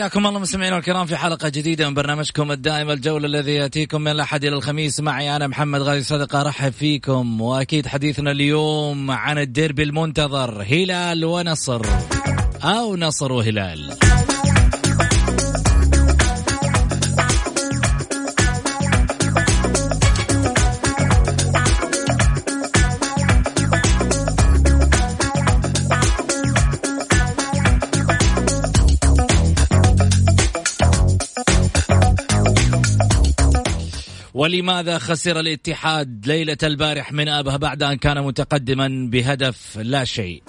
حياكم الله مستمعينا الكرام في حلقة جديدة من برنامجكم الدائم الجولة الذي يأتيكم من الأحد إلى الخميس. معي أنا محمد غازي صدقة أرحب فيكم. وأكيد حديثنا اليوم عن الديربي المنتظر هلال ونصر أو نصر وهلال. ولماذا خسر الاتحاد ليلة البارح من أبها بعد أن كان متقدما بهدف لا شيء؟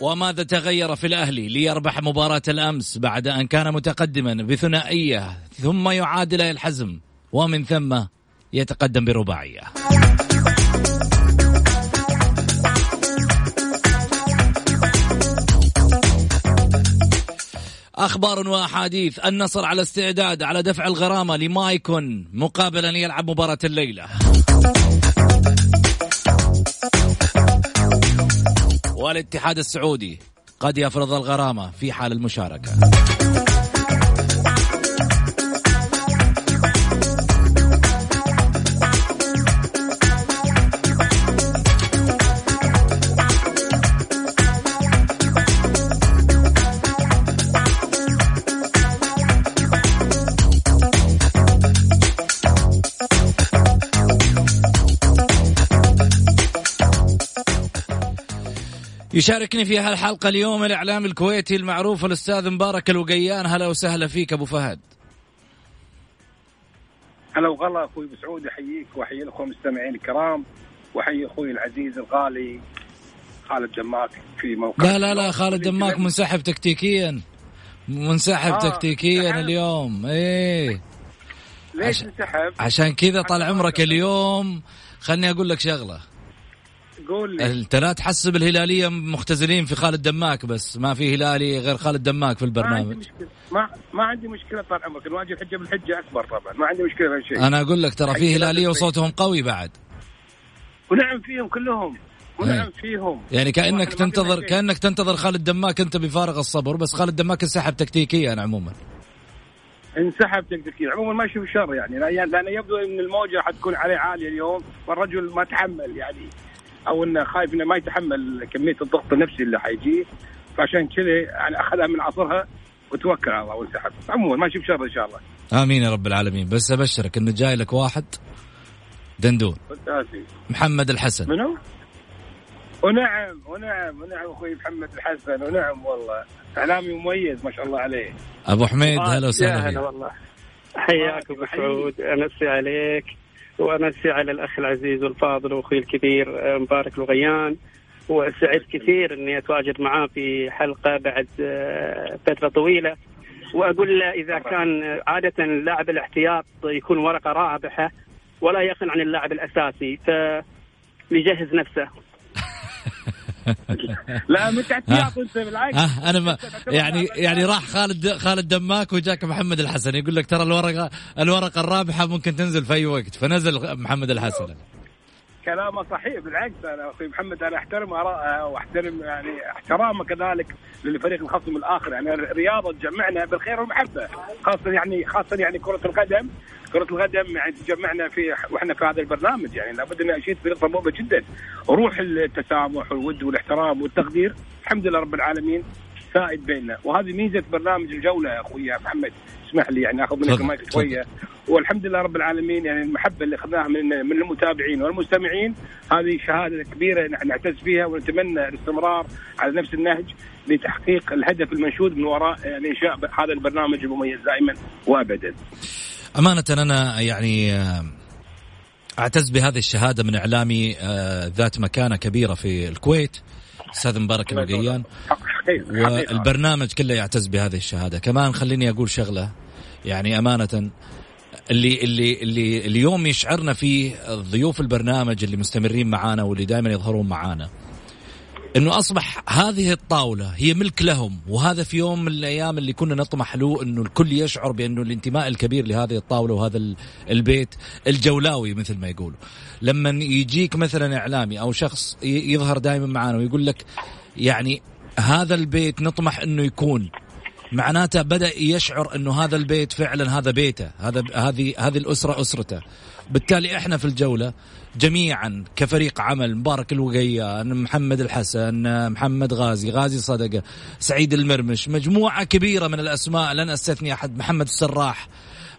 وماذا تغير في الأهلي ليربح مباراة الأمس بعد أن كان متقدما بثنائية ثم يعادل الحزم؟ ومن ثم يتقدم برباعية. أخبار وأحاديث. النصر على استعداد على دفع الغرامة لمايكون مقابل أن يلعب مباراة الليلة. والاتحاد السعودي قد يفرض الغرامة في حال المشاركة. يشاركني في هالحلقة اليوم الإعلام الكويتي المعروف الأستاذ مبارك الوقيان. هلا وسهلا فيك أبو فهد. هلا وغلا أخوي مسعود أحييك وأحيي الأخوة المستمعين الكرام وأحيي أخوي العزيز الغالي خالد دماك في موقع لا لا لا خالد دماك منسحب تكتيكيا. منسحب آه تكتيكيا اليوم. إيه. ليش انسحب؟ عشان كذا طال عمرك اليوم. خلني أقول لك شغلة. قول لي. انت لا تحسب الهلالية مختزلين في خالد دماك بس ما في هلالي غير خالد دماك في البرنامج ما عندي مشكلة. ما, ما عندي مشكلة طال عمرك نواجه الحجه بالحجة أكبر طبعا ما عندي مشكلة في هالشيء. أنا أقول لك ترى في هلالية وصوتهم قوي بعد. ونعم فيهم كلهم ونعم فيهم. يعني كأنك تنتظر كأنك تنتظر خالد دماك أنت بفارغ الصبر بس خالد دماك انسحب تكتيكيا عموما. انسحب تكتيكيا. عموما ما أشوف شر يعني لأن يبدو إن الموجة حتكون عليه عالية اليوم والرجل ما تحمل يعني. أو انه خايف إنه ما يتحمل كمية الضغط النفسي اللي حيجيه فعشان كذا يعني أخذها من عصرها وتوكل على الله وانسحب عموما ما أشوف شر إن شاء الله. آمين يا رب العالمين. بس أبشرك إنه جاي لك واحد دندون. محمد الحسن. منو؟ ونعم ونعم ونعم أخوي محمد الحسن. ونعم والله. إعلامي مميز ما شاء الله عليه. أبو حميد هلا وسهلا هلا والله. حياك أبو سعود. أمسي عليك. وأمسي على الأخ العزيز والفاضل وأخوي الكبير مبارك الغيان. وسعدت كثير إني أتواجد معاه في حلقة بعد فترة طويلة. وأقول له إذا كان عادة اللاعب الاحتياط يكون ورقة رابحة ولا يقن عن اللاعب الأساسي فليجهز نفسه. لا احتياط أنت؟ بالعكس. آه أنا ما يعني يعني راح خالد خالد دماك وجاك محمد الحسن. يقول لك ترى الورقه الورقة الرابحة ممكن تنزل في أي وقت. فنزل محمد الحسن. كلامه صحيح. بالعكس أنا أخوي محمد أنا أحترم اراءه وأحترم يعني احترامه كذلك للفريق الخصم الآخر. يعني الرياضة تجمعنا بالخير والمحبة خاصة يعني خاصة يعني كرة القدم. كرة القدم يعني تجمعنا في وإحنا في هذا البرنامج. يعني لابد أن أشيد بنقطة مهمة جدا. روح التسامح والود والاحترام والتقدير الحمد لله رب العالمين سائد بيننا. وهذه ميزة برنامج الجولة يا أخوي محمد. اسمح لي يعني أخذ منك المايك شوية. والحمد لله رب العالمين يعني المحبة اللي أخذناها من من المتابعين والمستمعين هذه شهادة كبيرة نعتز فيها ونتمنى الاستمرار على نفس النهج لتحقيق الهدف المنشود من وراء يعني انشاء هذا البرنامج المميز دائما وابدا. أمانة أنا يعني آه، أعتز بهذه الشهادة من إعلامي آه، ذات مكانة كبيرة في الكويت. أستاذ مبارك الوقيان. والبرنامج كله يعتز بهذه الشهادة. كمان خليني أقول شغلة يعني أمانة اللي اللي اللي اليوم يشعرنا فيه ضيوف البرنامج اللي مستمرين معانا واللي دائما يظهرون معانا إنه أصبح هذه الطاولة هي ملك لهم وهذا في يوم من الأيام اللي كنا نطمح له إنه الكل يشعر بأنه الانتماء الكبير لهذه الطاولة وهذا البيت الجولاوي مثل ما يقولوا. لما يجيك مثلا إعلامي أو شخص يظهر دائما معانا ويقول لك يعني هذا البيت نطمح إنه يكون. معناته بدأ يشعر إنه هذا البيت فعلا هذا بيته هذا هذه هذه الأسرة أسرته. بالتالي إحنا في الجولة جميعا كفريق عمل مبارك الوقيان محمد الحسن محمد غازي غازي صدقة سعيد المرمش مجموعة كبيرة من الأسماء. لن استثني أحد محمد السراح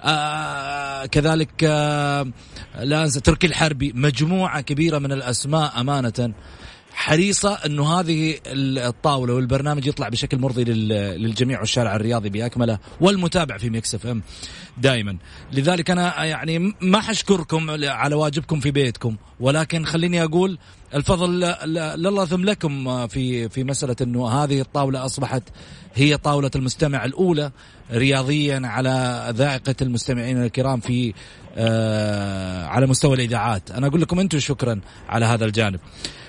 آه كذلك آه لا انسى تركي الحربي. مجموعة كبيرة من الأسماء أمانة حريصة أنه هذه الطاولة والبرنامج يطلع بشكل مرضي للجميع والشارع الرياضي بأكمله والمتابع في ميكس إف إم دائما لذلك أنا يعني ما حشكركم على واجبكم في بيتكم ولكن خليني أقول الفضل لله ثم لكم في في مسألة أنه هذه الطاولة أصبحت هي طاولة المستمع الأولى رياضيا على ذائقة المستمعين الكرام في آه على مستوى الإذاعات. أنا أقول لكم أنتم شكرا على هذا الجانب.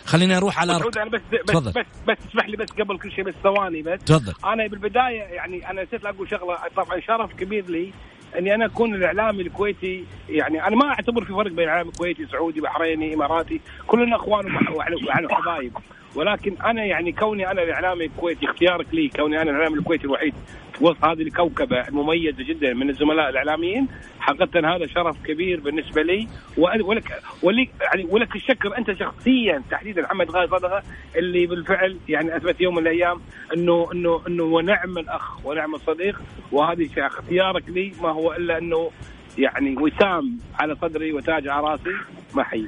خليني أروح على أرق... أنا بس بس, بس بس بس اسمح لي بس قبل كل شيء بس ثواني بس. تفضل. أنا بالبداية يعني أنا نسيت أقول شغلة طبعا شرف كبير لي إني أنا أكون الإعلامي الكويتي. يعني أنا ما أعتبر في فرق بين الإعلام الكويتي سعودي بحريني إماراتي. كلنا إخوان وحبايب ولكن أنا يعني كوني أنا الاعلامي الكويتي اختيارك لي كوني أنا الاعلامي الكويتي الوحيد وسط هذه الكوكبة المميزة جدا من الزملاء الإعلاميين حقيقه هذا شرف كبير بالنسبة لي. ولك ولك يعني ولك الشكر أنت شخصيا تحديدا محمد غازي صدقة اللي بالفعل يعني أثبت يوم من الأيام انه انه إنه ونعم الأخ ونعم الصديق. وهذه اختيارك لي ما هو إلا إنه يعني وسام على صدري وتاج على راسي ما حي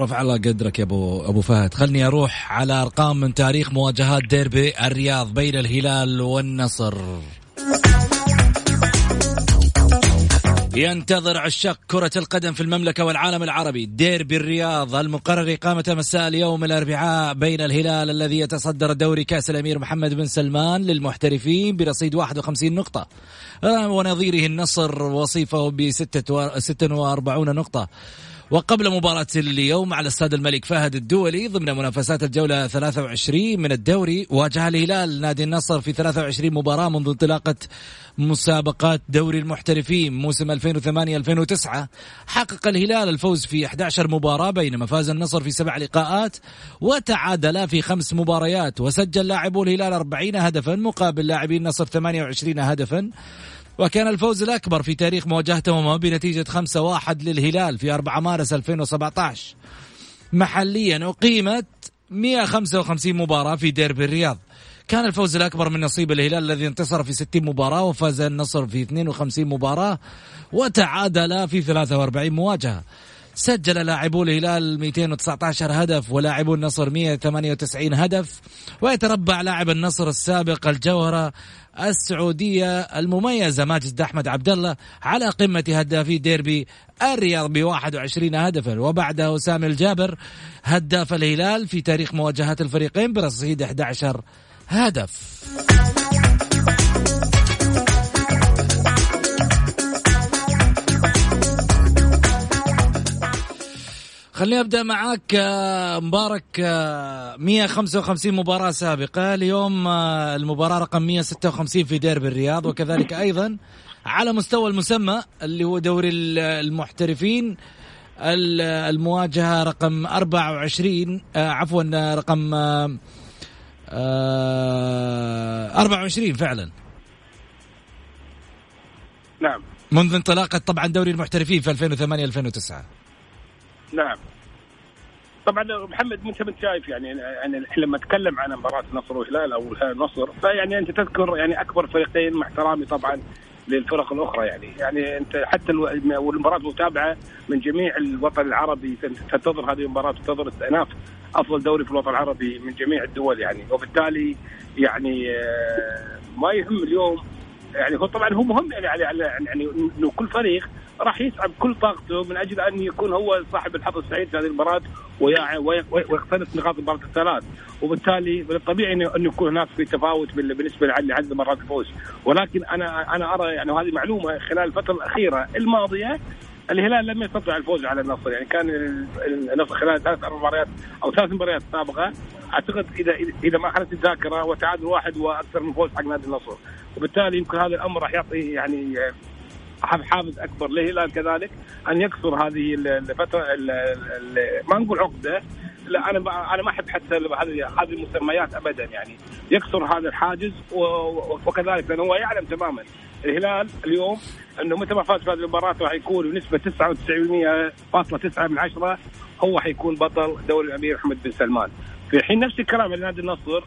رفع الله قدرك يا ابو أبو فهد. خلني أروح على أرقام من تاريخ مواجهات ديربي الرياض بين الهلال والنصر. ينتظر عشاق كرة القدم في المملكة والعالم العربي. ديربي الرياض المقرر إقامته مساء اليوم الأربعاء بين الهلال الذي يتصدر دوري كأس الأمير محمد بن سلمان للمحترفين برصيد 51 نقطة. ونظيره النصر وصيفه ب 46 نقطة. وقبل مباراة اليوم على استاد الملك فهد الدولي ضمن منافسات الجولة 23 من الدوري واجه الهلال نادي النصر في 23 مباراة منذ انطلاقة مسابقات دوري المحترفين موسم 2008-2009 حقق الهلال الفوز في 11 مباراة بينما فاز النصر في سبع لقاءات وتعادل في خمس مباريات وسجل لاعبو الهلال 40 هدفا مقابل لاعبي النصر 28 هدفا. وكان الفوز الأكبر في تاريخ مواجهتهما بنتيجة 5-1 للهلال في 4 مارس 2017 محليا أقيمت 155 مباراة في ديربي الرياض. كان الفوز الأكبر من نصيب الهلال الذي انتصر في 60 مباراة وفاز النصر في 52 مباراة وتعادل في 43 مواجهة. سجل لاعبو الهلال 219 هدف ولاعبو النصر 198 هدف. ويتربع لاعب النصر السابق الجوهرة السعودية المميزة ماجد أحمد عبد الله على قمة هدافي ديربي الرياض ب 21 هدفا. وبعده سامي الجابر هداف الهلال في تاريخ مواجهات الفريقين برصيد 11 هدف. خليني أبدأ معاك آه، مبارك 155 آه، مباراة سابقة. اليوم آه، المباراة رقم 156 في ديربي الرياض وكذلك أيضا على مستوى المسمى اللي هو دوري المحترفين. المواجهة رقم 24 آه عفوا رقم آه 24 فعلا. نعم. منذ انطلاقة طبعا دوري المحترفين في 2008 2009 نعم. طبعا محمد انت انت شايف يعني يعني لما اتكلم عن مباراة النصر والهلال أو الهلال النصر فيعني أنت تذكر يعني أكبر فريقين مع احترامي طبعا للفرق الأخرى يعني. يعني أنت حتى والمباراة متابعة من جميع الوطن العربي تنتظر هذه المباراة تنتظر استئناف أفضل دوري في الوطن العربي من جميع الدول يعني. وبالتالي يعني آه، ما يهم اليوم يعني. هو طبعا هو مهم يعني يعني يعني إنه كل فريق راح يسعى بكل طاقته من أجل أن يكون هو صاحب الحظ السعيد في هذه المباراة ويقتنص نقاط المباراة الثلاث. وبالتالي من الطبيعي انه يكون هناك في تفاوت بالنسبة لعدد مرات الفوز. ولكن أنا أنا أرى يعني هذه معلومة خلال الفترة الأخيرة الماضية الهلال لم يستطع الفوز على النصر. يعني كان النصر خلال ثلاث أربع مباريات أو ثلاث مباريات سابقة أعتقد اذا إذا ما خلت الذاكرة وتعادل واحد وأكثر من فوز حق نادي النصر. وبالتالي يمكن هذا الأمر راح يعطي يعني حافز أكبر للهلال كذلك أن يكسر هذه الفترة ما نقول عقدة لا أنا أنا ما أحب حتى هذه المسميات ابدا يعني. يكسر هذا الحاجز وكذلك لأنه هو يعلم تماما. الهلال اليوم أنه متى ما فاز في هذه المباراة راح يكون بنسبة 99.9 من عشرة هو حيكون بطل دوري الأمير محمد بن سلمان. في حين نفس الكلام لنادي النصر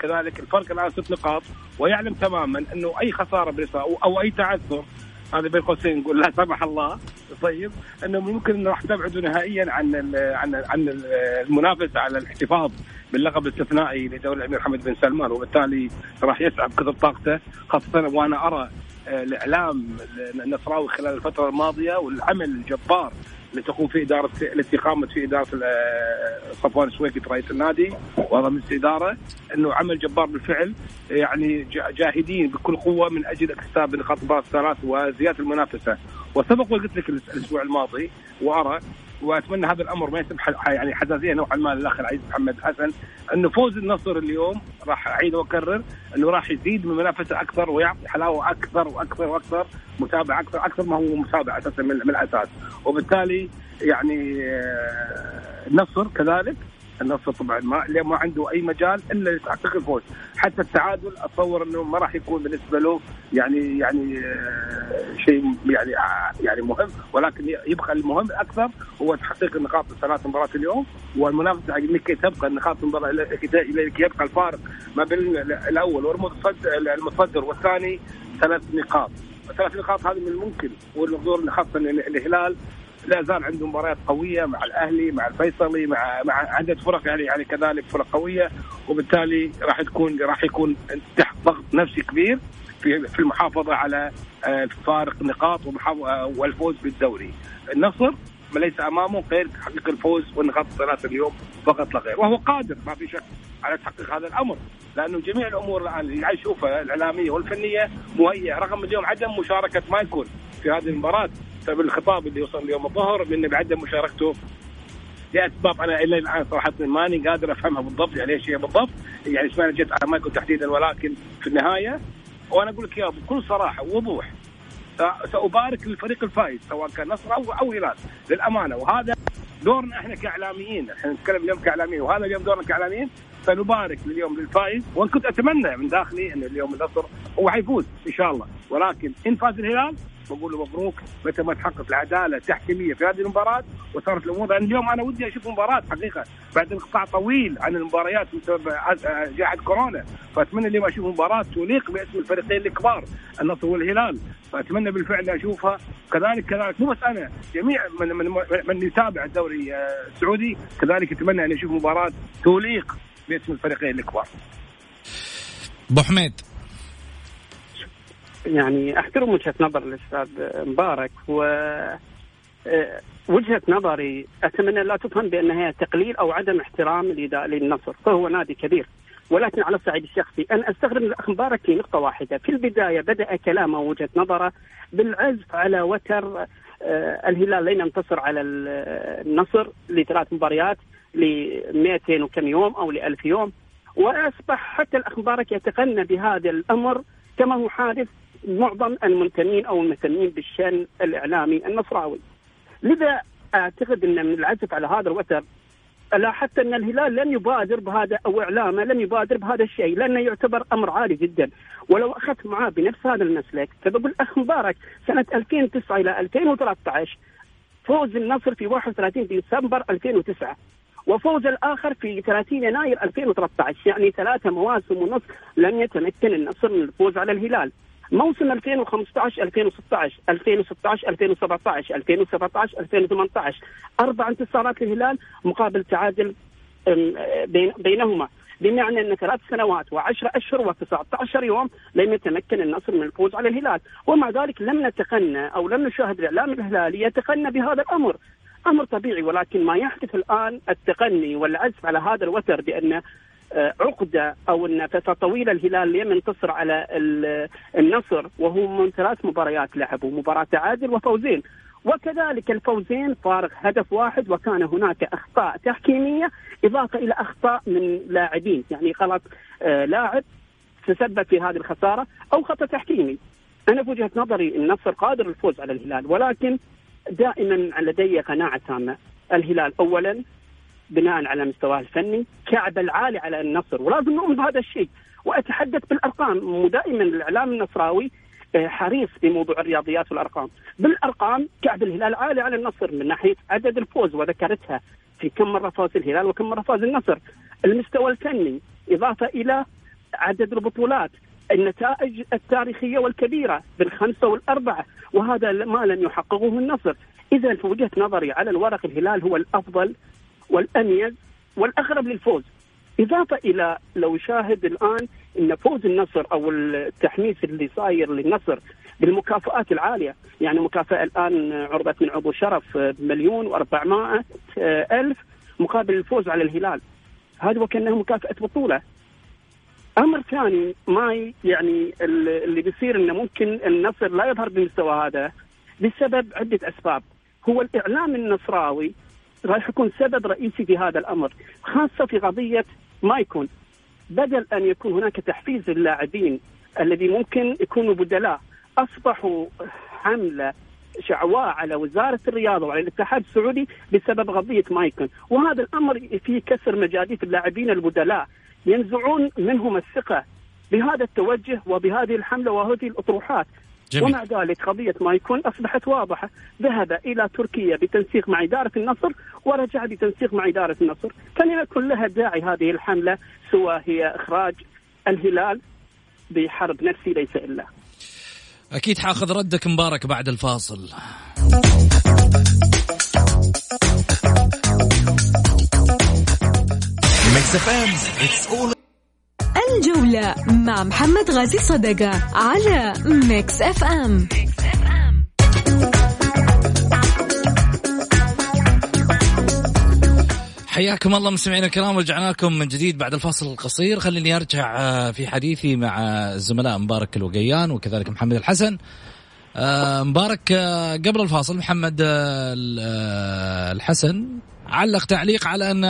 كذلك الفرق الآن ست نقاط ويعلم تماما أنه أي خسارة أو, أو أي تعثر هذا بين قوسين نقول لا سمح الله. طيب انه ممكن انه راح تبعدوا نهائيا عن عن عن المنافسة على الاحتفاظ باللقب الاستثنائي لدوري الأمير محمد بن سلمان وبالتالي راح يسعى بكثر طاقته خاصة وأنا أرى آه، الإعلام النصراوي خلال الفترة الماضية والعمل الجبار اللي تقوم فيه إدارة التي قامت فيه إدارة صفوان السويقي رئيس النادي وهذا من الاداره إنه عمل جبار بالفعل يعني جاهدين بكل قوة من أجل اكتساب نقاط الثلاث وزيادة المنافسة. وسبق وقلت لك الأسبوع الماضي وأرى وأتمنى هذا الأمر ما يسبب يعني حساسيه نوعا ما للاخ العزيز محمد حسن. انه فوز النصر اليوم راح أعيد وأكرر إنه راح يزيد من المنافسه أكثر ويعطي حلاوة أكثر وأكثر وأكثر متابعة أكثر أكثر ما هو متابعه أساسا من, من الأساس. وبالتالي يعني آه، النصر كذلك النصر طبعا ما ما عنده أي مجال إلا يحقق الفوز. حتى التعادل أتصور إنه ما راح يكون بالنسبة له يعني يعني آه، شيء يعني آه، يعني مهم. ولكن يبقى المهم أكثر هو تحقيق النقاط ثلاث مباريات اليوم. والمنافسة لكي تبقى النقاط لكي يبقى الفارق ما بين الأول والمتصدر المتصدر والثاني ثلاث نقاط. ثلاث نقاط هذه من الممكن والمقدور خاصة الهلال. لا زال عنده مباريات قوية مع الأهلي مع الفيصلي مع مع عدد فرق يعني يعني كذلك فرق قوية وبالتالي راح تكون راح يكون تحت ضغط نفسي كبير في في المحافظة على آه، فارق نقاط آه، والفوز بالدوري. النصر ليس أمامه غير تحقيق الفوز والنقاط الثلاثة اليوم فقط لا غير. وهو قادر ما في شك على تحقيق هذا الأمر. لأنه جميع الأمور الآن اللي قاعد الإعلامية والفنية مهيئة رغم اليوم عدم مشاركة مايكون في هذه المباراة. بسبب الخطاب اللي وصل اليوم الظهر من بعدم مشاركته لاسباب أنا إلى الآن صراحة ماني قادر أفهمها بالضبط يعني إيش هي بالضبط. يعني اسمعني جت على مايكل تحديدا ولكن في النهاية وأنا أقول لك يا بكل صراحة ووضوح. سأبارك للفريق الفائز سواء كان نصر أو أو هلال للأمانة. وهذا دورنا إحنا كإعلاميين إحنا نتكلم اليوم كإعلاميين وهذا اليوم دورنا كإعلاميين. فنبارك اليوم للفائز وان كنت أتمنى من داخلي إن اليوم النصر هو حيفوز إن شاء الله. ولكن إن فاز الهلال بقول له مبروك متى ما تحقق العدالة التحكيمية في هذه المباراة وصارت الأمور. لأن اليوم أنا ودي أشوف مباراة حقيقة بعد انقطاع طويل عن المباريات بسبب جائحة كورونا. فأتمنى اليوم أشوف مباراة تليق باسم الفريقين الكبار النصر والهلال. فأتمنى بالفعل أشوفها. كذلك كذلك مو بس أنا جميع من من, من يتابع الدوري آه، السعودي. كذلك يتمنى أن يشوف مباراة تليق باسم الفريقين الكبار. أبو حميد يعني أحترم وجهة نظر الأستاذ مبارك و آه، وجهة نظري أتمنى لا تفهم بأنها تقليل أو عدم احترام للنصر. فهو نادي كبير. ولكن على الصعيد الشخصي أنا استغرب الأخ مبارك في نقطة واحدة. في البداية بدأ كلامه ووجهة نظره بالعزف على وتر آه، الهلال لن ينتصر على النصر لثلاث مباريات ل 200 وكم يوم أو ل 1000 يوم. وأصبح حتى الأخ مبارك يتغنى بهذا الأمر كما هو حادث معظم المنتمين أو المهتمين بالشأن الإعلامي النصراوي. لذا أعتقد إن من العزف على هذا الوتر لاحظت إن الهلال لم يبادر بهذا أو إعلامه لم يبادر بهذا الشيء لأنه يعتبر أمر عالي جدا ولو أخذت معاه بنفس هذا المسلك فبقول اخ مبارك سنة 2009 إلى 2013 فوز النصر في 31 ديسمبر 2009 وفوز الآخر في 30 يناير 2013 يعني ثلاثة مواسم ونصف لم يتمكن النصر من الفوز على الهلال موسم 2015 2016 2016 2017 2017 2018 أربع انتصارات للهلال مقابل تعادل بين بينهما. بمعنى أن ثلاث سنوات وعشرة أشهر و19 يوم لم يتمكن النصر من الفوز على الهلال، ومع ذلك لم نتقنى أو لم نشاهد الإعلام الهلالي يتقنى بهذا الأمر. أمر طبيعي ولكن ما يحدث الآن التقني والعزف على هذا الوتر بأن عقدة أو أن فتره طويله الهلال لم ينتصر على النصر وهو من ثلاث مباريات لعبوا مباراه تعادل وفوزين. وكذلك الفوزين فارق هدف واحد وكان هناك أخطاء تحكيمية إضافة إلى أخطاء من لاعبين. يعني غلط آه لاعب تسبب في هذه الخسارة أو خطأ تحكيمي. أنا في وجهة نظري النصر قادر الفوز على الهلال ولكن دائما لدي قناعة تامة. الهلال اولا بناء على مستواه الفني كعب العالي على النصر ولازم نؤمن بهذا الشيء. وأتحدث بالأرقام. ودائما الإعلام النصراوي آه، حريص بموضوع الرياضيات والأرقام. بالأرقام كعب الهلال عالي على النصر من ناحية عدد الفوز وذكرتها في كم مرة فاز الهلال وكم مرة فاز النصر. المستوى الفني إضافة إلى عدد البطولات النتائج التاريخية والكبيرة بالخمسة والأربعة وهذا ما لم يحققه النصر. اذا في وجهة نظري على الورق الهلال هو الأفضل والاميز والاقرب للفوز إضافة إلى لو شاهد الآن إن فوز النصر أو التحميس اللي صاير للنصر بالمكافآت العالية، يعني مكافأة الآن عرضت من عضو شرف بمليون و400 ألف مقابل الفوز على الهلال. هذا وكانه مكافأة بطولة. أمر ثاني ما يعني اللي بيصير إنه ممكن النصر لا يظهر بالمستوى هذا بسبب عدة أسباب. هو الإعلام النصراوي راح يكون سبب رئيسي في هذا الأمر خاصة في قضية مايكون. بدل أن يكون هناك تحفيز للاعبين الذي ممكن يكونوا بدلاء أصبحوا حملة شعواء على وزارة الرياضة وعلى الاتحاد السعودي بسبب قضية مايكون. وهذا الأمر فيه كسر مجاديف اللاعبين البدلاء. ينزعون منهم الثقة. بهذا التوجه وبهذه الحملة وهذه الأطروحات جميل. ومع ذلك قضية ما يكون أصبحت واضحة. ذهب إلى تركيا بتنسيق مع إدارة النصر ورجع بتنسيق مع إدارة النصر. كان يكون لها داعي هذه الحملة سوى هي إخراج الهلال بحرب نفسي ليس إلا. أكيد حاخذ ردك مبارك بعد الفاصل. Mix FM, it's all الجولة مع محمد غازي صدقة على ميكس اف ام حياكم الله مستمعينا الكرام رجعنا لكم من جديد بعد الفاصل القصير. خليني أرجع آه، في حديثي مع الزملاء مبارك الوقيان وكذلك محمد الحسن. آه، مبارك آه، قبل الفاصل محمد الحسن علق تعليق على أن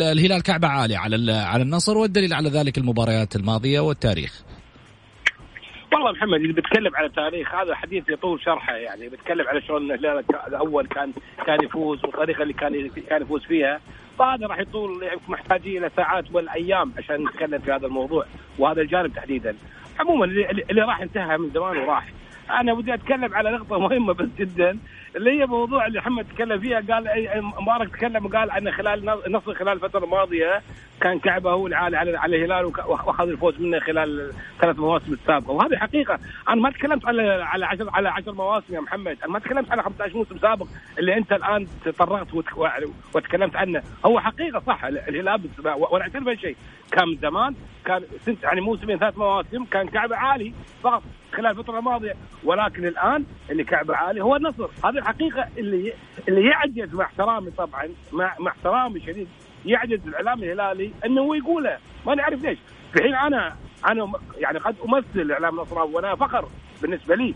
الهلال كعبه عاليه على على النصر والدليل على ذلك المباريات الماضية والتاريخ. والله محمد اللي بيتكلم على التاريخ هذا حديث يطول شرحه يعني بيتكلم على شلون الهلال الأول كان كان يفوز والطريقة اللي كان كان يفوز فيها فهذا راح يطول محتاجين إلى ساعات والأيام عشان نتكلم في هذا الموضوع وهذا الجانب تحديدا. عموما اللي, اللي راح انتهى من زمان وراح. أنا بدي أتكلم على نقطة مهمة بس جدا اللي هي موضوع اللي محمد تكلم فيها قال مبارك تكلم وقال إن خلال نصر خلال الفترة الماضية كان كعبه هو العالي على الهلال وأخذ الفوز منه خلال ثلاث مواسم السابقة. وهذه حقيقة. أنا ما تكلمت على على 10 على 10 مواسم يا محمد. أنا ما تكلمت على 15 موسم سابق اللي أنت الآن تطرقت وتكلمت عنه. هو حقيقة صح. الهلال وأنا اعترف بهالشيء كان زمان كان يعني موسمين ثلاث مواسم كان كعبه عالي فقط خلال الفترة الماضية. ولكن الآن اللي كعبه عالي هو النصر. هذه الحقيقة اللي اللي يعجز مع احترامي طبعا مع مع احترامي شديد يعجز الإعلام الهلالي إنه هو يقوله. ما نعرف ليش. في حين أنا أنا يعني قد أمثل الإعلام النصراوي وأنا فخر بالنسبة لي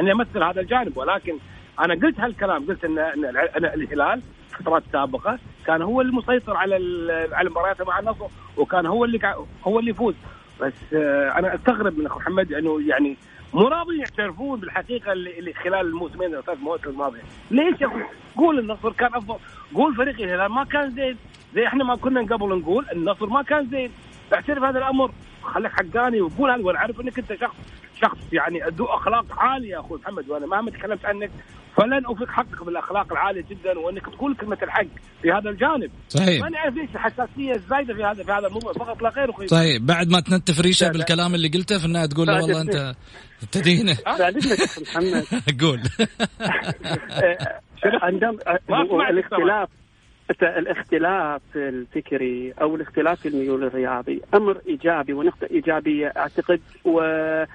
إني أمثل هذا الجانب ولكن أنا قلت هالكلام قلت ان إن الهلال فترات سابقة كان هو المسيطر على على مبارياته مع النصر وكان هو اللي هو اللي يفوز. بس آه، أنا أستغرب من أخو محمد إنه يعني مو راضيين يعترفون بالحقيقة اللي, اللي خلال الموسمين الثلاث مواسم الماضية، ليش يا أخوي؟ قول النصر كان أفضل، قول فريق الهلال ما كان زين، زي إحنا ما كنا قبل نقول النصر ما كان زين، اعترف هذا الأمر، خليك حقاني وقول هذا وأنا إنك أنت شخص شخص يعني ذو أخلاق عالية يا أخوي محمد وأنا مهما تكلمت عنك فلن أوفق حقك بالأخلاق العالية جدا وأنك تقول كلمة الحق في هذا الجانب. صحيح. ماني عارف ليش الحساسيه الزايده في هذا في هذا الموضوع. فقط لا غير أخوي. طيب بعد ما تنتف ريشة لا، لا. بالكلام اللي قلته في النهاية تقول له والله أنت تدينه محمد. قول. عندما ما هو سمعت الاختلاف الاختلاف الفكري أو الاختلاف في الميول الرياضي أمر إيجابي ونقطة إيجابية أعتقد ولا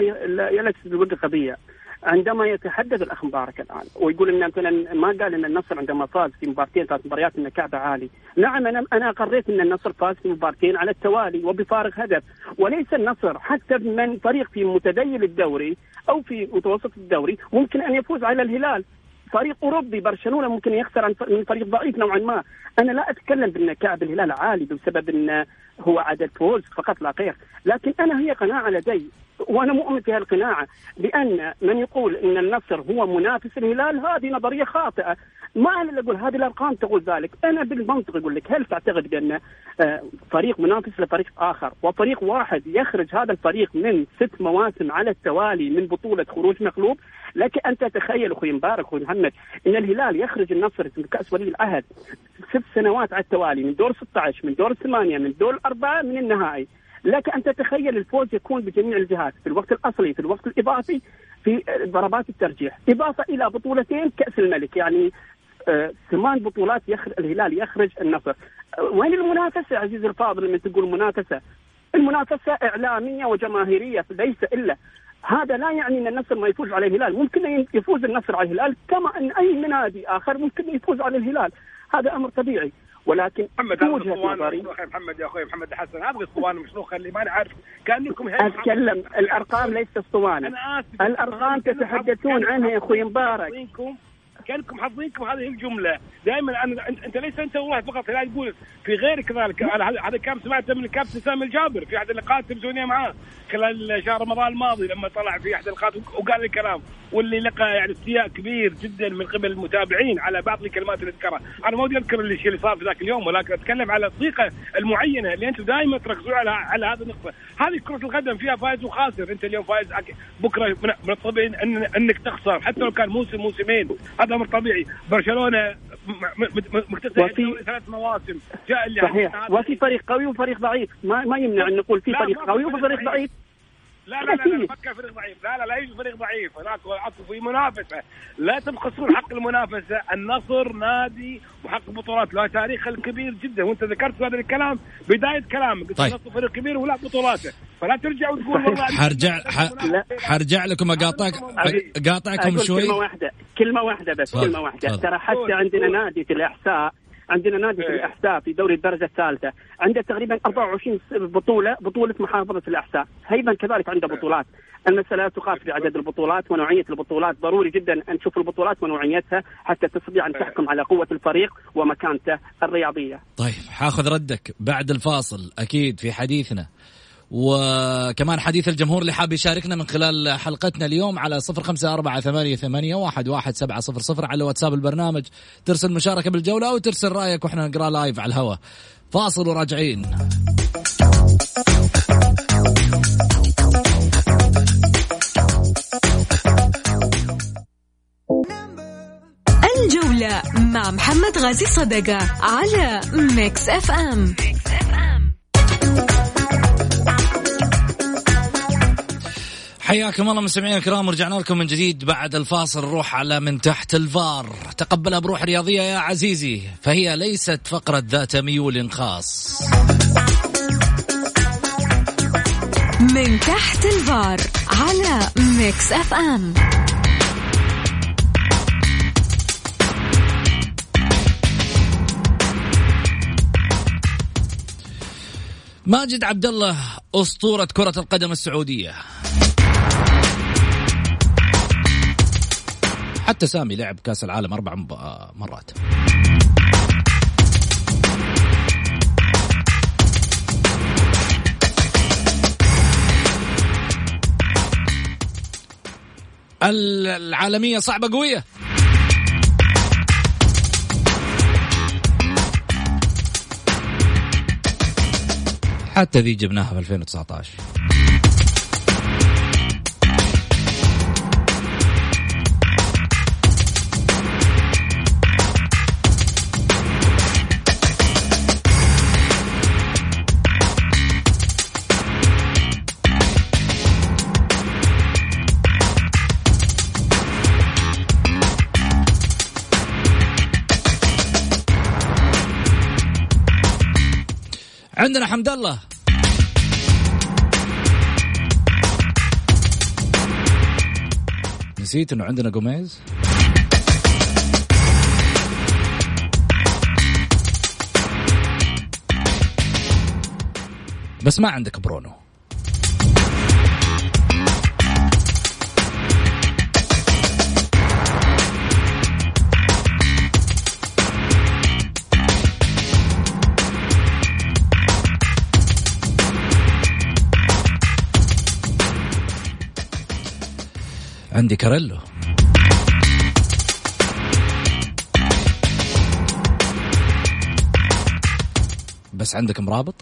ي- لا يلتفت القضية عندما يتحدث الاخ مبارك الان ويقول إن مثلا ما قال إن النصر عندما فاز في مباراتين ثلاث مباريات انه كعبه عالي، نعم أنا أنا اقريت إن النصر فاز في مباراتين على التوالي وبفارق هدف، وليس النصر حتى من فريق في متديل الدوري أو في متوسط الدوري ممكن أن يفوز على الهلال. فريق أوروبي برشلونة ممكن يخسر من فريق ضعيف نوعا ما، أنا لا أتكلم بان كعب الهلال عالي بسبب إن هو عدد فوز فقط لا غير، لكن أنا هي قناعة لدي وأنا مؤمن في هالقناعة بأن من يقول إن النصر هو منافس الهلال هذه نظرية خاطئة، ما أنا اللي أقول هذه الأرقام تقول ذلك، أنا بالمنطق أقول لك هل تعتقد بأن آه، فريق منافس لفريق آخر؟ وفريق واحد يخرج هذا الفريق من ست مواسم على التوالي من بطولة خروج مغلوب لك أن تتخيل أخوي مبارك أخوي محمد إن الهلال يخرج النصر من كأس ولي العهد ست سنوات على التوالي من دور 16 من دور الثمانيه من دور الاربعه من النهائي. لك أن تتخيل الفوز يكون بجميع الجهات في الوقت الأصلي في الوقت الإضافي في ضربات الترجيح. إضافة إلى بطولتين كأس الملك يعني آه، ثمان بطولات يخرج الهلال يخرج النصر. آه، وين المنافسة عزيزي الفاضل لما تقول منافسة؟ المنافسة إعلامية وجماهيرية ليس إلا. هذا لا يعني إن النصر ما يفوز على الهلال، ممكن يفوز النصر على الهلال كما إن أي نادي آخر ممكن يفوز على الهلال، هذا أمر طبيعي، ولكن محمد وجهه نظري محمد يا أخوي محمد حسن هذا الاسطوانه مشروخه اللي ما نعرف كأنكم أتكلم. الأرقام ليست اسطوانه الأرقام تتحدثون عنها يا أخوي مبارك. كانكم حاضرينكم هذه الجملة. دائما أنا انت, ليس أنت واحد فقط لا تقول في غيرك كذلك أنا هذا كان سمعته من الكابتن سامي الجابر في أحد اللقاءات التلفزيونيه معاه. خلال شهر رمضان الماضي لما طلع في أحد اللقاءات وقال الكلام. واللي لقى يعني استياء كبير جدا من قبل المتابعين على بعض الكلمات اللي ذكرها، أنا ما ودي أذكر الشيء اللي صار في ذاك اليوم ولكن أتكلم على الصيغة المعينة اللي أنتم دائما تركزون على على هذه النقطة، هذه كرة القدم فيها فائز وخاسر، أنت اليوم فايز أك- بكرة من من الطبيعي إن إنك تخسر. حتى لو كان موسم موسمين، هذا أمر طبيعي، برشلونة م- م- م- مكتسب وفي- ثلاث مواسم، جاء اللي صحيح. وفي فريق قوي وفريق ضعيف. ما ما يمنع أن نقول في فريق قوي فريق وفريق ضعيف. لا لا لا, لا. فكر فريق ضعيف. لا لا لا يوجد فريق ضعيف. هناك اكو في منافسة. لا تبخسون حق المنافسة. النصر نادي محقق بطولات. له تاريخ الكبير جدا. وأنت ذكرت هذا الكلام بداية كلامك. قلت طيب. النصر فريق كبير ولا بطولاته. فلا ترجع وتقول والله حرجع. حرجع لكم اقاطعك أقاطعكم شوي. كلمة واحدة. كلمة واحدة بس واحدة. تفضل. ترى حتى عندنا. نادي في الإحساء عندنا نادي في إيه. الإحساء في دوري الدرجة الثالثة. عنده تقريبا 24 بطولة بطولة محافظة الإحساء. أيضا كذلك عنده بطولات. المسألة لا تقاس بعدد البطولات ونوعية البطولات. ضروري جدا أن نشوف البطولات ونوعيتها حتى تستطيع أن تحكم على قوة الفريق ومكانته الرياضية. طيب حاخذ ردك بعد الفاصل. أكيد في حديثنا. وكمان حديث الجمهور اللي حاب يشاركنا من خلال حلقتنا اليوم على صفر خمسة أربعة ثمانية, ثمانية واحد, واحد سبعة صفر صفر على واتساب البرنامج. ترسل مشاركة بالجولة أو ترسل رأيك وإحنا نقرأ لايف على الهواء. فاصل وراجعين. الجولة مع محمد غازي صدقة على ميكس اف ام حياكم الله مستمعينا الكرام ورجعنا لكم من جديد بعد الفاصل. نروح على من تحت الفار. تقبلها بروح رياضية يا عزيزي. فهي ليست فقرة ذات ميول خاص. من تحت الفار على ميكس اف ام. ماجد عبد الله أسطورة كرة القدم السعودية. حتى سامي لعب كاس العالم أربع آه، مرات. العالمية صعبة قوية. حتى ذي جبناها في 2019 عندنا حمد الله. نسيت إنه عندنا جوميز بس ما عندك برونو. عندي كاريلو. بس عندك مرابط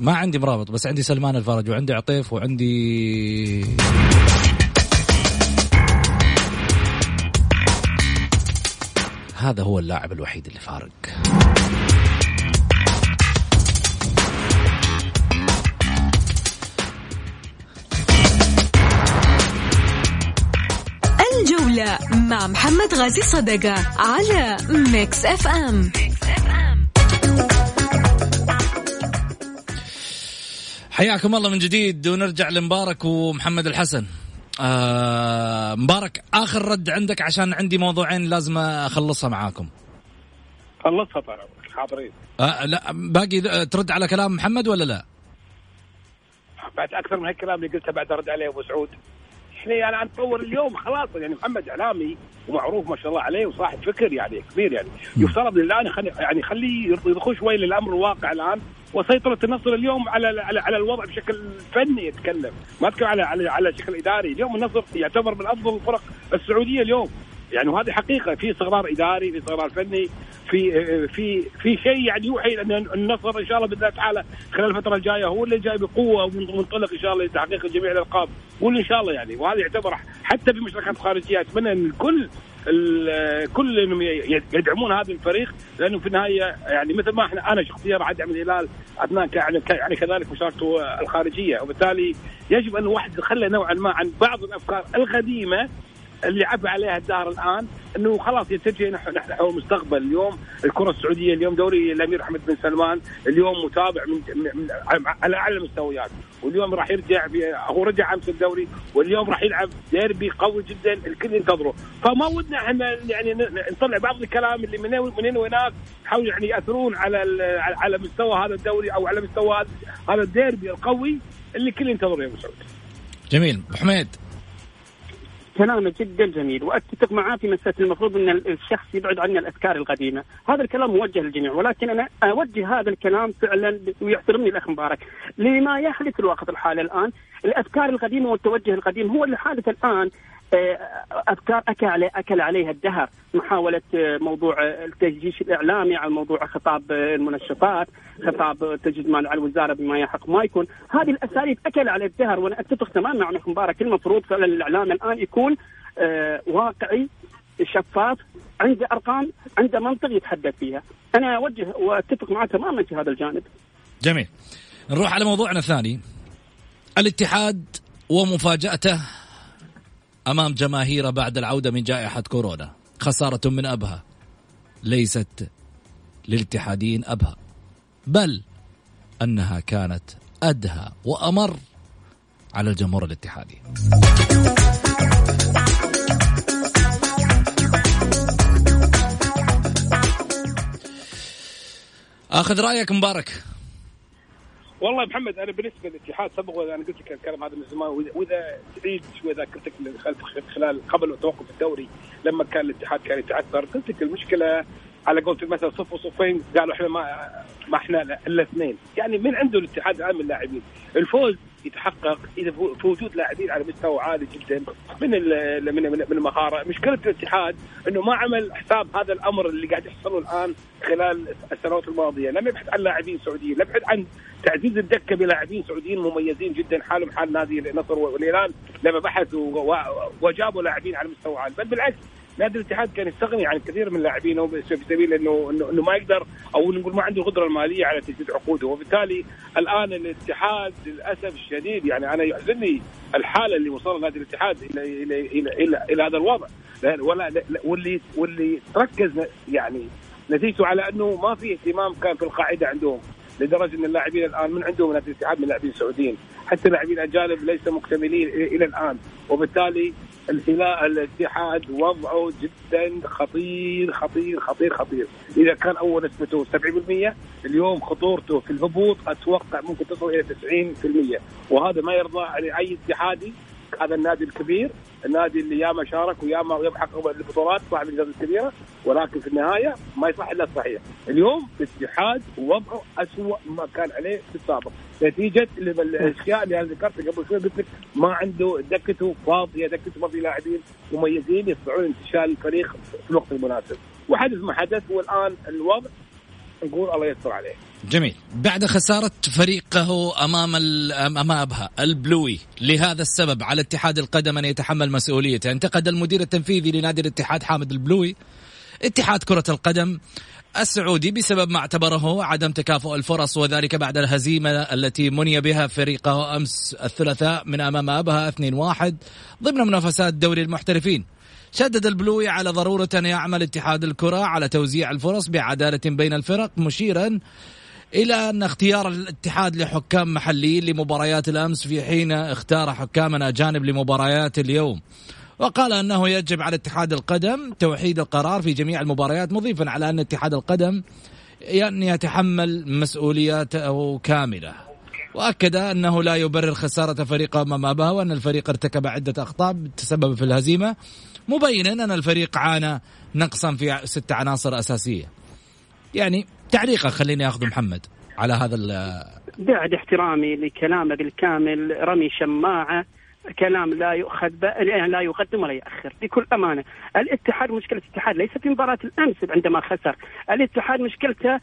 ما عندي مرابط بس عندي سلمان الفرج وعندي عطيف وعندي هذا هو اللاعب الوحيد اللي فارق. الجولة مع محمد غازي صدقة على ميكس اف ام حياكم الله من جديد ونرجع لمبارك ومحمد الحسن. آه مبارك آخر رد عندك عشان عندي موضوعين لازم أخلصها معاكم. خلصها طال حاضرين. آه لا باقي ترد على كلام محمد ولا لا؟ بعد أكثر من هالكلام اللي قلته بعد أرد عليه أبو سعود. إحنا أنا نطور اليوم خلاص يعني محمد إعلامي ومعروف ما شاء الله عليه وصاحب فكر يعني كبير يعني. يفترض الآن يعني خليه يضخوا شوي للأمر الواقع الآن. وسيطرة النصر اليوم على على على الوضع بشكل فني يتكلم. ما اتكلم على على على شكل إداري. اليوم النصر يعتبر من أفضل الفرق السعودية اليوم. يعني وهذه حقيقة. في استقرار إداري في استقرار فني في في في شيء يعني يوحي أن النصر إن شاء الله بإذن الله تعالى خلال الفترة الجاية هو اللي جاي بقوة ومنطلق إن شاء الله لتحقيق جميع الألقاب. قول إن شاء الله يعني. وهذا يعتبر حتى بمشاركات خارجية. أتمنى إن الكل كل يدعمون هذا الفريق لأنه في النهاية يعني مثل ما إحنا أنا شخصيا راح أدعم الهلال أثناء يعني يعني كذلك مشاركته الخارجية وبالتالي يجب أن الواحد يتخلى نوعا ما عن بعض الأفكار القديمة اللي عبى عليها الدار الآن إنه خلاص يتجه نحو نحو المستقبل اليوم. الكرة السعودية اليوم دوري الأمير محمد بن سلمان اليوم متابع من, من على اعلى المستويات. واليوم راح يرجع هو رجع أمس الدوري واليوم راح يلعب ديربي قوي جدا الكل ينتظره. فما ودنا إحنا يعني نطلع بعض الكلام اللي من من وهناك يحاولوا يعني يأثرون على على مستوى هذا الدوري أو على مستوى هذا الديربي القوي اللي الكل ينتظره يا أبو سعود. جميل. حميد كلامه جدا جميل وأتفق معاه في مسألة المفروض إن الشخص يبعد عن الأفكار القديمة، هذا الكلام موجه للجميع ولكن أنا أوجه هذا الكلام فعلا ويحترمني الأخ مبارك. لما يحدث الوقت الحالي الآن، الأفكار القديمة والتوجه القديم هو اللي حادث الآن افكار أكل أكل عليها الدهر محاولة آه، موضوع التجيش الإعلامي على موضوع خطاب المنشطات خطاب تجديد مال على الوزارة بما يحق ما يكون. هذه الأساليب أكل على الدهر وأنا أتفق تماما مع مبارك. المفروض فعلا الإعلام الآن يكون آه، واقعي شفاف عنده أرقام عنده منطق يتحدث فيها. أنا أوجه وأتفق معه تماما في هذا الجانب. جميل. نروح على موضوعنا الثاني. الاتحاد ومفاجأته أمام جماهيره بعد العودة من جائحة كورونا. خسارة من أبها. ليست للاتحادين أبها. بل أنها كانت أدهى وأمر على الجمهور الاتحادي. آخذ رأيك مبارك. والله يا محمد أنا بالنسبة للاتحاد سبق وأنا قلت لك الكلام هذا من زمان واذا تعيد شوي ذاكرتك خلال قبل توقف الدوري لما كان الاتحاد كان يتعثر قلت لك المشكلة على قولت مثلا صف وصفين قالوا إحنا ما ما إحنا إلا اثنين. يعني من عنده الاتحاد الان من اللاعبين الفوز يتحقق إذا في وجود لاعبين على مستوى عالي جدا من من من المهارة. مشكلة الاتحاد إنه ما عمل حساب هذا الأمر اللي قاعد يحصل الآن خلال السنوات الماضية. لم يبحث عن لاعبين سعوديين لم يبحث عن تعزيز الدكة بلاعبين سعوديين مميزين جدا حالهم حال نادي النصر والهلال لما بحثوا وجابوا لاعبين على مستوى عالي. بل بالعكس نادي الاتحاد كان يستغني عن كثير من لاعبينه في سبيل انه انه ما يقدر أو نقول ما عنده القدرة المالية على تجديد عقوده. وبالتالي الآن الاتحاد للأسف الشديد يعني أنا يحزنني الحالة اللي وصل نادي الاتحاد إلى إلى إلى, إلى, إلى هذا الوضع. ولا واللي واللي تركز يعني نتيجته على أنه ما في اهتمام كان في القاعدة عندهم لدرجة إن اللاعبين الآن من عندهم نادي الاتحاد من لاعبين سعوديين. حتى اللاعبين الاجانب ليس مكتملين إلى الآن. وبالتالي الهلال الاتحاد وضعه جدا خطير خطير خطير خطير. إذا كان أول نسبته 70% اليوم خطورته في الهبوط أتوقع ممكن تصل إلى 90% وهذا ما يرضى اي اتحادي هذا النادي الكبير. النادي اللي ياما شارك وياما يحقق البطولات صاحب الانجاز الكبيرة ولكن في النهاية ما يصح إلا الصحيح. اليوم الاتحاد وضعه اسوء ما كان عليه في السابق نتيجة الأشياء اللي أنا ذكرتها قبل شوي قلت لك ما عنده دكته فاضيه دكته ما في لاعبين مميزين يستطيعون انتشال الفريق في الوقت المناسب. وحدث ما حدث والآن الوضع نقول الله يستر عليه. جميل. بعد خسارة فريقه أمام أمام أبها البلوي لهذا السبب على اتحاد القدم أن يتحمل مسؤوليته. انتقد المدير التنفيذي لنادي الاتحاد حامد البلوي اتحاد كرة القدم السعودي بسبب ما اعتبره عدم تكافؤ الفرص وذلك بعد الهزيمة التي مني بها فريقه أمس الثلاثاء من أمام أبها 2-1 ضمن منافسات دوري المحترفين. شدد البلوي على ضرورة أن يعمل اتحاد الكرة على توزيع الفرص بعدالة بين الفرق مشيرا إلى أن اختيار الاتحاد لحكام محليين لمباريات الأمس في حين اختار حكاما أجانب لمباريات اليوم. وقال أنه يجب على اتحاد القدم توحيد القرار في جميع المباريات مضيفا على أن اتحاد القدم أن يتحمل مسؤولياته كاملة. وأكد أنه لا يبرر خسارة فريقه أمام ابها وأن الفريق ارتكب عدة أخطاء تسبب في الهزيمة. مبينا أن الفريق عانى نقصا في ست عناصر أساسية. يعني تعليقه خليني أخذ محمد على هذا بعد احترامي لكلامه بالكامل رمي شماعة كلام لا يؤخذ لا يقدم ولا يؤخر بكل أمانة الاتحاد مشكلة الاتحاد ليست في مباراه الأمس عندما خسر الاتحاد مشكلته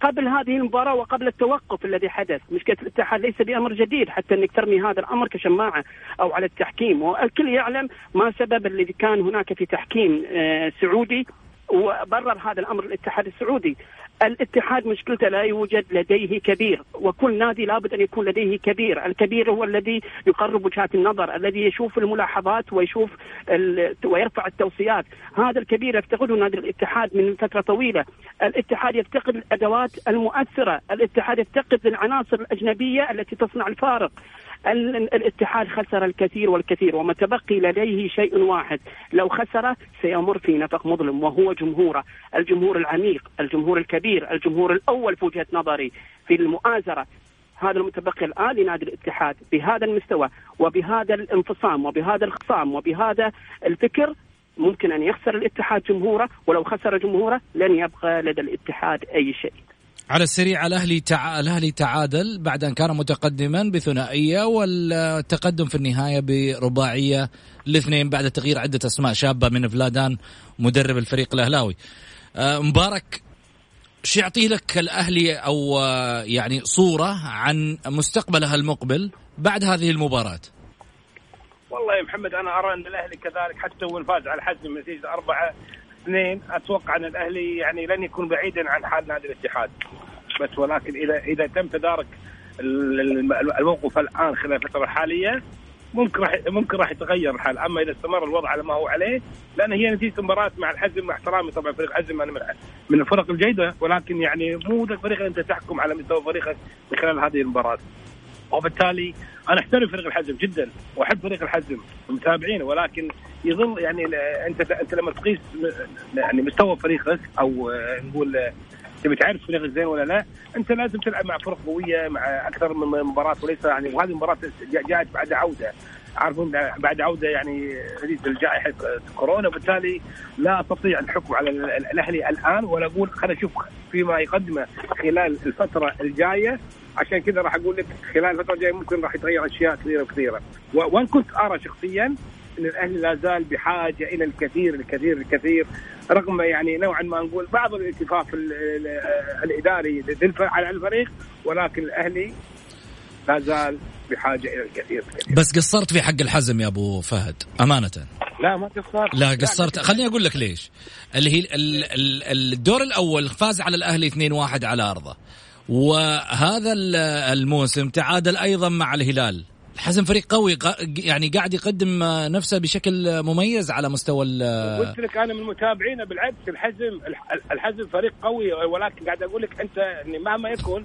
قبل هذه المباراة وقبل التوقف الذي حدث. مشكلة الاتحاد ليس بأمر جديد حتى أنك ترمي هذا الأمر كشماعة أو على التحكيم. والكل يعلم ما سبب الذي كان هناك في تحكيم آه، سعودي وبرر هذا الأمر الاتحاد السعودي. الاتحاد مشكلته لا يوجد لديه كبير وكل نادي لابد أن يكون لديه كبير. الكبير هو الذي يقرب وجهات النظر الذي يشوف الملاحظات ويشوف ويرفع التوصيات. هذا الكبير يفتقده نادي الاتحاد من فترة طويلة. الاتحاد يفتقد الأدوات المؤثرة. الاتحاد يفتقد العناصر الأجنبية التي تصنع الفارق. الاتحاد خسر الكثير والكثير وما تبقي لديه شيء واحد. لو خسر سيمر في نفق مظلم وهو جمهوره الجمهور العميق الجمهور الكبير الجمهور الأول في وجهة نظري في المؤازرة. هذا المتبقي الآن لنادي الاتحاد. بهذا المستوى وبهذا الانفصام وبهذا الخصام وبهذا الفكر ممكن أن يخسر الاتحاد جمهوره ولو خسر جمهوره لن يبقى لدى الاتحاد أي شيء. على السريع الاهلي تع... الاهلي تعادل بعد أن كان متقدما بثنائية والتقدم في النهاية برباعية الاثنين بعد تغيير عدة أسماء شابة من فلادان مدرب الفريق الأهلاوي. آه، مبارك شو يعطي لك الأهلي أو آه، يعني صورة عن مستقبلها المقبل بعد هذه المباراة؟ والله يا محمد أنا أرى أن الأهلي كذلك حتى وإن فاز على حزم نتيجه أربعة اثنين أتوقع أن الأهلي يعني لن يكون بعيدا عن حال نادي الاتحاد. بس ولكن اذا إذا تم تدارك الموقف الآن خلال الفترة الحالية ممكن راح ممكن راح يتغير الحال. أما إذا استمر الوضع على ما هو عليه لأن هي نتيجة مباراة مع الحزم مع احترامي طبعا فريق الحزم أنا من الفرق الجيدة ولكن يعني مو ذا الفريق أنت تحكم على مستوى فريقك من خلال هذه المباراة. وبالتالي أنا أحترم فريق الحزم جدا وأحب فريق الحزم ومتابعينه ولكن يظل يعني أنت أنت لما تقيس يعني مستوى فريقك أو نقول تبي تعرف فريقك زين ولا لا أنت لازم تلعب مع فرق قوية مع أكثر من مباراة وليس يعني وهذه المباراة جاءت بعد عودة. عارفون بعد عودة يعني جديد لجائحه كورونا وبالتالي لا أستطيع الحكم على الأهلي الآن ولا أقول خلينا نشوف فيما يقدمه خلال الفترة الجاية. عشان كذا راح أقول لك خلال الفترة الجاية ممكن راح يتغير أشياء كثيرة وكثيرة. وان كنت أرى شخصيا إن الاهلي لا زال بحاجة إلى الكثير الكثير الكثير رغم يعني نوعا ما نقول بعض الالتفاف الإداري على الفريق ولكن الأهلي لا زال بحاجة إلى الكثير, الكثير. بس قصرت في حق الحزم يا أبو فهد أمانة. لا ما قصرت. لا قصرت. خليني أقول لك ليش. اللي هي الدور الأول فاز على الأهلي 2-1 على أرضه. وهذا الموسم تعادل أيضا مع الهلال. الحزم فريق قوي يعني قاعد يقدم نفسه بشكل مميز على مستوى قلت لك أنا من متابعينه بالعكس الحزم الحزم فريق قوي ولكن قاعد أقول لك أنت مهما يكون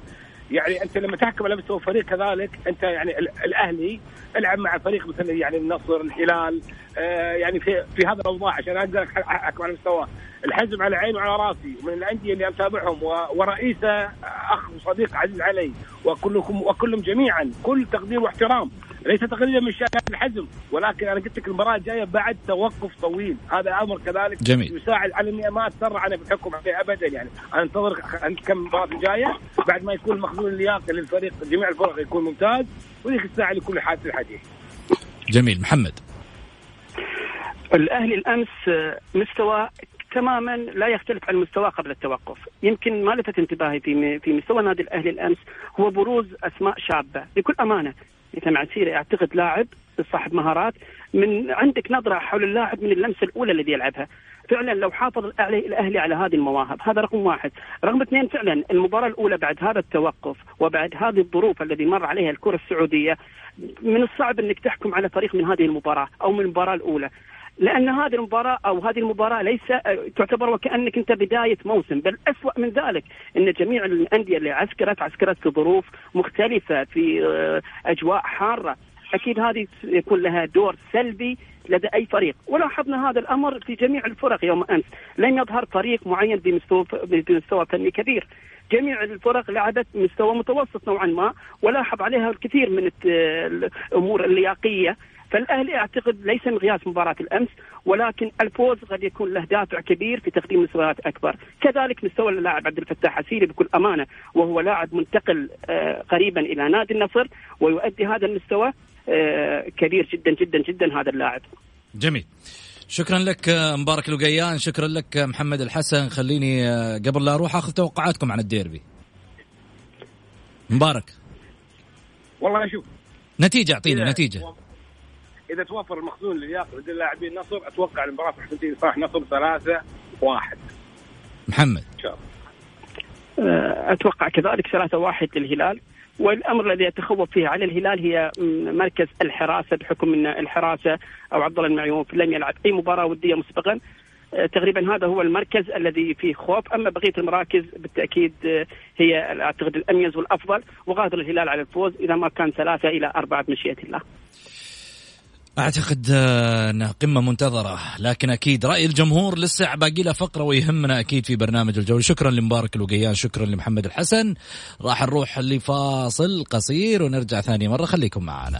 يعني أنت لما تحكم على مستوى فريق كذلك أنت يعني الأهلي العب مع فريق مثل يعني النصر الهلال آه يعني في في هذا الأوضاع عشان أقدر أحكم على مستواه. الحزم على عيني وعلى راسي من الأندية اللي أتابعهم ورئيسه أخ وصديق عزيز علي وكلكم وكلهم جميعا كل تقدير واحترام. ليس تقليلا من شأن الحزم ولكن أنا قلت لك المباراة الجاية بعد توقف طويل. هذا أمر كذلك جميل. يساعد على إني ما اتسرع أنا في الحكم عليه ابدا. يعني أنتظر كم المباراه الجايه بعد ما يكون المخزون اللياقي للفريق جميع الفرق يكون ممتاز وذيك الساعة لكل حادث الحديث. جميل. محمد. الأهلي الأمس مستوى تماما لا يختلف عن مستواه قبل التوقف. يمكن ما لفت انتباهي في في مستوى نادي الأهلي الأمس هو بروز أسماء شابة. بكل أمانة مثل عسيري أعتقد لاعب صاحب مهارات من عندك نظرة حول اللاعب من اللمسة الأولى الذي يلعبها. فعلا لو حافظ الأهلي على هذه المواهب هذا رقم واحد. رقم اثنين فعلا المباراة الأولى بعد هذا التوقف وبعد هذه الظروف الذي مر عليها الكرة السعودية من الصعب إنك تحكم على فريق من هذه المباراة أو من المباراة الأولى. لأن هذه المباراة أو هذه المباراة ليس تعتبر وكأنك أنت بداية موسم بل أسوأ من ذلك إن جميع الأندية اللي عسكرت عسكرت في ظروف مختلفة في آه، أجواء حارة أكيد هذه يكون لها دور سلبي لدى أي فريق. ولاحظنا هذا الأمر في جميع الفرق يوم أمس. لم يظهر فريق معين بمستوى بمستوى فني كبير. جميع الفرق لعبت مستوى متوسط نوعا ما ولاحظ عليها الكثير من الأمور اللياقية. فالأهلي أعتقد ليس مقياس مباراة الأمس ولكن الفوز قد يكون له دافع كبير في تقديم مستويات أكبر، كذلك مستوى اللاعب عبد الفتاح عسيري بكل أمانة وهو لاعب منتقل آه، قريبا إلى نادي النصر ويؤدي هذا المستوى آه، كبير جدا جدا جدا هذا اللاعب. جميل. شكرا لك آه، مبارك لقيان شكرا لك محمد الحسن. خليني قبل لا أروح آخذ توقعاتكم عن الديربي. مبارك. والله شوف. نتيجة اعطينا نتيجة. إذا توفر المخزون اللياقي لدى لاعبين النصر أتوقع المباراة راح تنتهي صالح نصر ثلاثة واحد. محمد. إن شاء الله. أه، أتوقع كذلك ثلاثة واحد للهلال. والأمر الذي أتخوف فيه على الهلال هي مركز الحراسة بحكم إن الحراسة أو عبد الله المعيوف لم يلعب أي مباراة ودية مسبقا. أه، تقريبا هذا هو المركز الذي فيه خوف. أما بقية المراكز بالتأكيد أه، هي أعتقد الأميز والأفضل وقادر الهلال على الفوز إذا ما كان ثلاثة إلى أربعة بمشيئة الله. أعتقد آه، إنها قمة منتظرة لكن أكيد رأي الجمهور لسه باقي له فقرة ويهمنا أكيد في برنامج الجولة. شكرا لمبارك الوقيان شكرا لمحمد الحسن. راح نروح لفاصل قصير ونرجع ثاني مرة خليكم معنا.